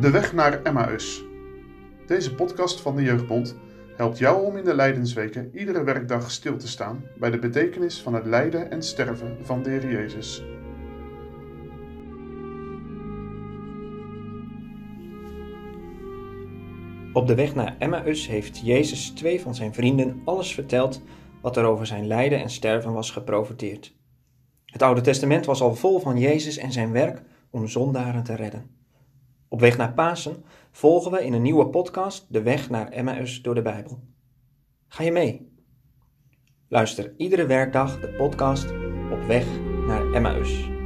De weg naar Emmaus. Deze podcast van de Jeugdbond helpt jou om in de Lijdensweken iedere werkdag stil te staan bij de betekenis van het lijden en sterven van de Jezus. Op de weg naar Emmaus heeft Jezus twee van zijn vrienden alles verteld wat er over zijn lijden en sterven was geprofeteerd. Het Oude Testament was al vol van Jezus en zijn werk om zondaren te redden. Op weg naar Pasen volgen we in een nieuwe podcast de weg naar Emmaus door de Bijbel. Ga je mee? Luister iedere werkdag de podcast Op weg naar Emmaus.